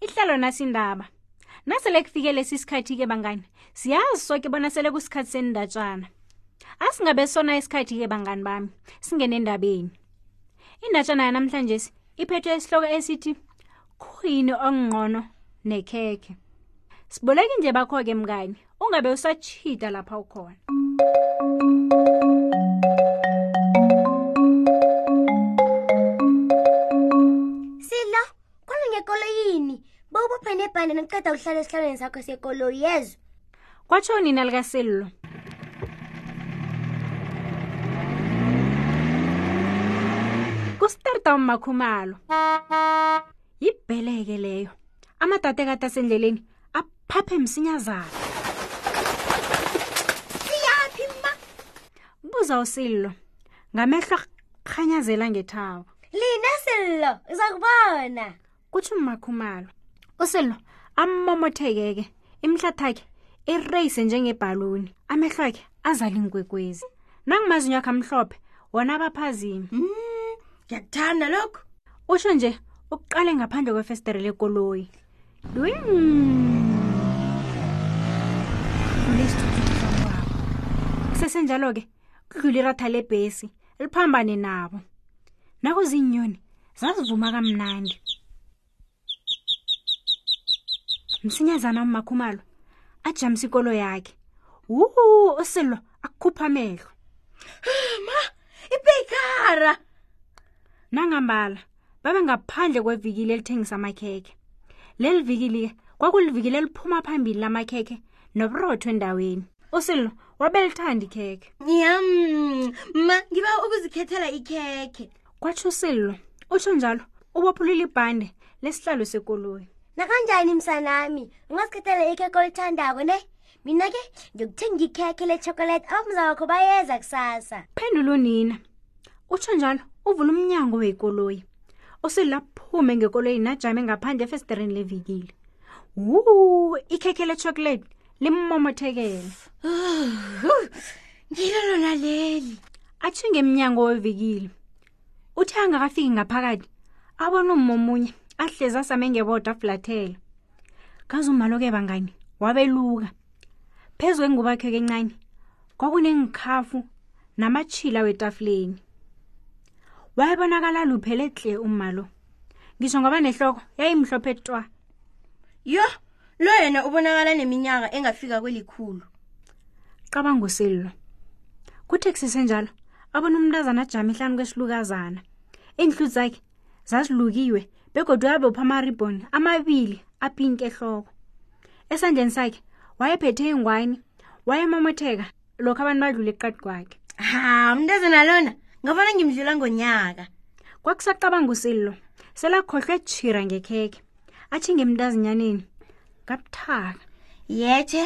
ihlelo nasindaba nasele kufike lesi sikhathi-ke bangani siyazi soke bona sele kusikhathi sendatshana asingabe sona isikhathi-ke bangani bami singene endabeni indatshana yanamhlanje iphethwe isihloko esithi khuyini ongqono nekhekhe siboleki nje bakho-ke mngani ungabe usachida lapha ukhona khona ngekoloyini bowubophe nebhande naqeda uhlala esihlalweni sakho sekoloyi yezo kwatsho nina likasello kustarta ummakhumalo yibheleke leyo amadade kade asendleleni aphaphe msinyazana siyaphi ma buza usillo ngamehlo arhanyazela ngethabo lina sello uza kubona kutsho umakhumalo usello ammomothekeke imhlathakhe ireyise njengebhaluni amehlo akhe azala inkwekwezi nangimazinyo akhe amhlophe wona abaphazimi mm, ngiyakuthanda lokhu usho nje ukuqale ngaphandle kwefestere lekoloyi kusesenjalo-ke kudlula iratha lebhesi liphambane nabo nakuziinyoni zazivuma kamnandi msinyazana umakhumalo ajamisa ikolo yakhe wu usilo akukhupha amehlo ma ibhekara nangambala babe ngaphandle kwevikili elithengisa amakhekhe leli vikili-ke kwakulivikili eliphuma phambili lamakhekhe noburotho endaweni usilo wabelithanda ikhekhe yam ma ngiba ukuzikhethela ikhekhe kwatsho usillo utsho njalo ubophulula ibhande lesihlalo sekoloyi nakanjani msanami ungazikhethela ikhekhe olithandako ne mina ke ngiyokuthenga ikhekhe lechocolate abamzawakho bayeza kusasa phendula unina utsho njalo uvula umnyango wekoloyi oselaphume ngekoloyi najame ngaphandle efesitirini levikile wu ikhekhe lechocolate limmomothekele ngilo lona leli atshinge emnyango wevikile uthe angakafiki ngaphakathi abona ummomunye ahlezi asame ngebodo afulathela kazi umalo-ke bangani wabeluka phezu kwengubakhe kencane kwakunengikhafu namatshila wetafuleni wayebonakala luphele tle umalo ngisho ngoba nehloko yayimhlophe twa yoh lo yena ubonakala neminyaka engafika kwelikhulu cabanga usello kutheksi senjalo abona umntazana ajame ihlanu kwesilukazana iinhluthi zakhe zazilukiwe begodwa yabe uphamaribhoni amabili apinki ehloko esandleni sakhe wayephethe ingwayini wayemamotheka lokho abantu badlula eqadi kwakhe ha umntazana lona ngabona ngimdlula ngonyaka kwakusacabanga usillo selakhohlwe tshira ngekhekhe athinge emntazinyaneni kabuthaka yetshe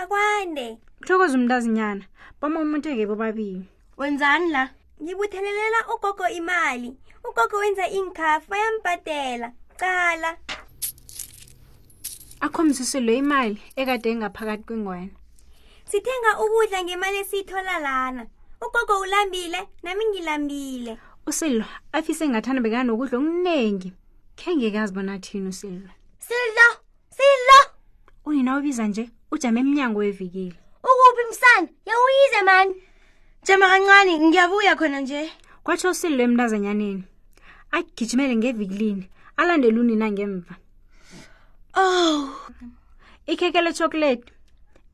akwande thokoza umntazinyana bama umuntu engebo babini wenzani la ngibuthelelelwa ugogo imali ugogo wenza iinkhafu bayambhadela cala akhombisise lo imali ekade engaphakathi kwingwena sithenga ukudla ngemali esiyithola lana ugogo ulambile nami ngilambile usilwa afise ngathana bekanokudla okuningi khe ngeke azibona thini usilwa silwa silo unina obiza nje ujame emnyango wevikile ukuphi msana yewuyize mani jama kancane ngiyabuya khona nje kwatsho usililo emntazanyaneni agijimele ngevikilini alandele unina ngemva oh ikhekele chocolate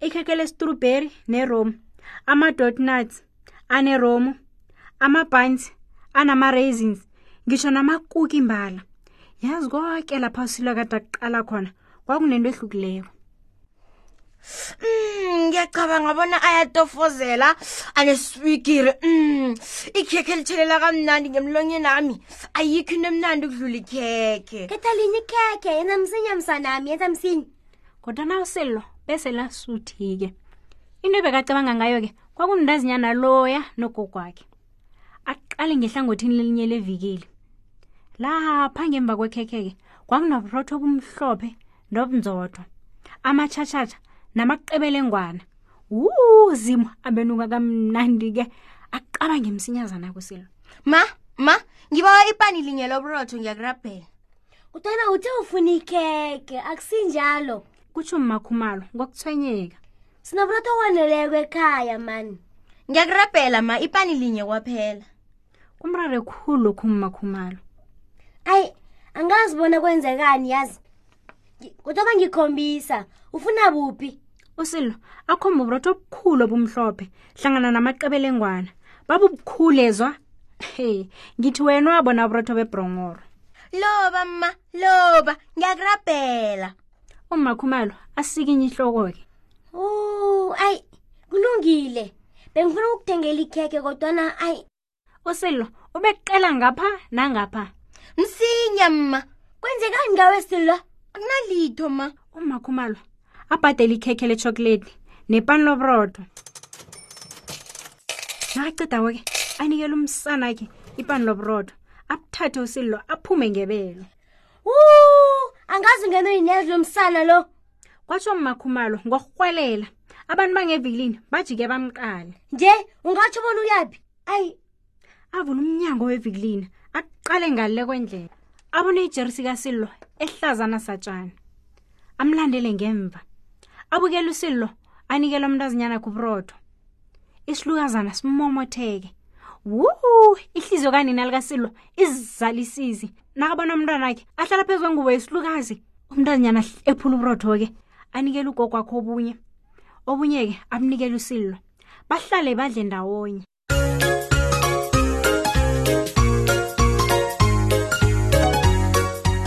ikhekele strubheri nerome amadot nuts aneromo ama-buns anama-raisins ngisho namakuki imbala yazi konke lapha usilwa kade akuqala khona kwakunento ehlukileko Mm, ngiyacabanga bona ayatofozela aneswigiri mm, ikhekhe lithelela kamnandi ngemlonyeni ami ayikho into emnandi ukudlula ikhekhe ketha linye ikhekhe yenza msinya msanami yenza msinya kodwa na usello bese lasuthi-ke into ebekacabanga ngayo-ke kwakumntazinyana loya nogogwakhe aqale ngehlangothini lelinye levikili lapha ngemva kwekhekheke kwakunoburotho obumhlophe nobunzodwa amatshatshatsha namaqebelengwana wuzimu abenuka kamnandi-ke acabange msinyazana kusilo ma ma ngibawa ipani linye loburotho ngiyakurabhela Kodwana uthe ufuna ikheke, akusinjalo. Kutsho mmakhumalo ngokuthwenyeka. Sinabulotho waneleko ekhaya mani. Ngiyakurabhela ma ipani linye kwaphela. Kumrare khulu lokhu mmakhumalo. Ayi, angazi bona kwenzekani yazi. Ngi- Kodwa bangikhombisa, ufuna buphi? usillo akhomba uburotho obukhulu obumhlophe hlangana namaqebelengwana babubukhulezwa he ngithi wena wabona uburotho bebrongoro loba ma loba ngiyakurabhela umakhumalo asikinye ihloko-ke u ayi kulungile bengifuna ukuthengela ikhekhe kodwana ayi usello ubeqela ngapha nangapha msinya mma kwenzekani ngawe sello akunalitho ma umakhumalwa abhadele ikhekhe lechokoleti nepani lobrodo nakacedako ke anikela umsana khe ipani lobrodo abuthathe usillo aphume ngebelo u angazi ungeno yinezi lomsana lo kwatsho mmakhumalo ngokurhwelela abantu bangevikilini bajike bamqale nje ungatsho bona uyaphi ayi avula umnyango wevikilini aqale ngale kwendlela abone ijerisi kasillo ehlazana satshana amlandele ngemva abukela usillo anikela umntazinyana kuburotho isilukazana simomotheke wuhu ihliziyo kanina likasillo izalisizi nakabona umntwanakhe ahlala phezu kwengubo yesilukazi umntwanyana ephula uburotho-ke anikele ugokwakho obunye obunye-ke abunikele usillo bahlale badle ndawonye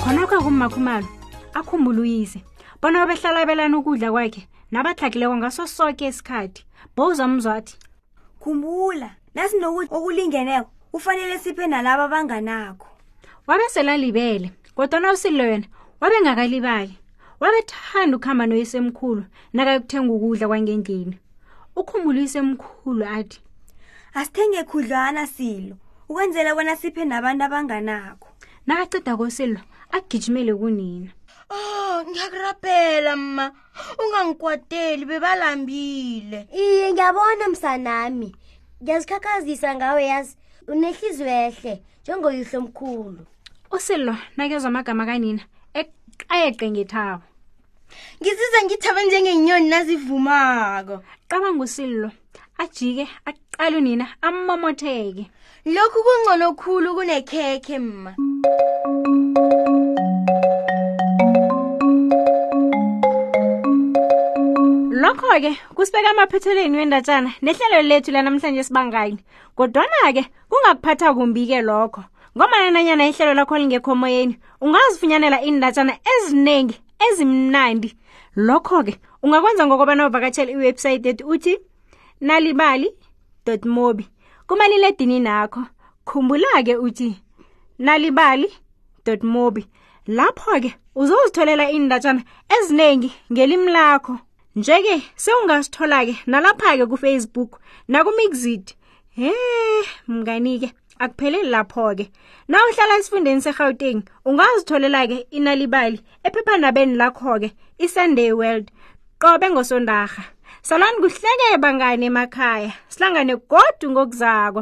khonokho kummakhumalo akhumbula uyise bona babehlala abelana ukudla kwakhe nabatlhagileko ngaso soke isikhathi bowuzamuzwathi khumbula nasinokuthi okulingeneko kufanele siphe nalabo abanganakho wabe selalibele kodwana usilwena wabe ngakalibali wabethanda ukuhamba noyisemkhulu nakayokuthenga ukudla kwangendlini ukhumbula uyisemkhulu athi asithenge khudlwana silo ukwenzela bona siphe nabantu abanganakho nakaceda kosilwa agijimele kunina o oh, ngiyakurabhela ma ungangikwateli bebalambile iye ngiyabona msanami ngiyazikhakhazisa ngawe yazi unehliziyo ehle njengoyihlo omkhulu usillo nakezwa amagama kanina ayeqe ngethabo ngizize ngithabe njengenyoni nazivumako cabanga usillo ajike aqale unina amomotheke lokhu kungcono khulu kunekhekhe mma lokho-ke kusibeka amaphethelweni wendatshana nehlelo lethu lanamhlanje sibangani kodwana-ke kungakuphatha kumbi-ke lokho ngomana nanyana ihlelo lakho lingekho moyeni ungazifunyanela iindatshana eziningi ezimnandi lokho-ke ungakwenza ngokobana uvakatshela iwebhsayithi ethi uthi nalibali mobi kumaliledini nakho khumbula-ke uthi nalibali mobi lapho-ke uzozitholela iindatshana eziningi ngelimi lakho nje-ke sewungasithola-ke nalapha-ke kufacebook nakumixit he mnganike akupheleli lapho-ke na uhlala esifundeni serhawuteng ungazitholela-ke inalibali ephephandabeni lakho-ke isunday world qobe ngosondarha salani kuhleke bangane emakhaya silangane godu ngokuzako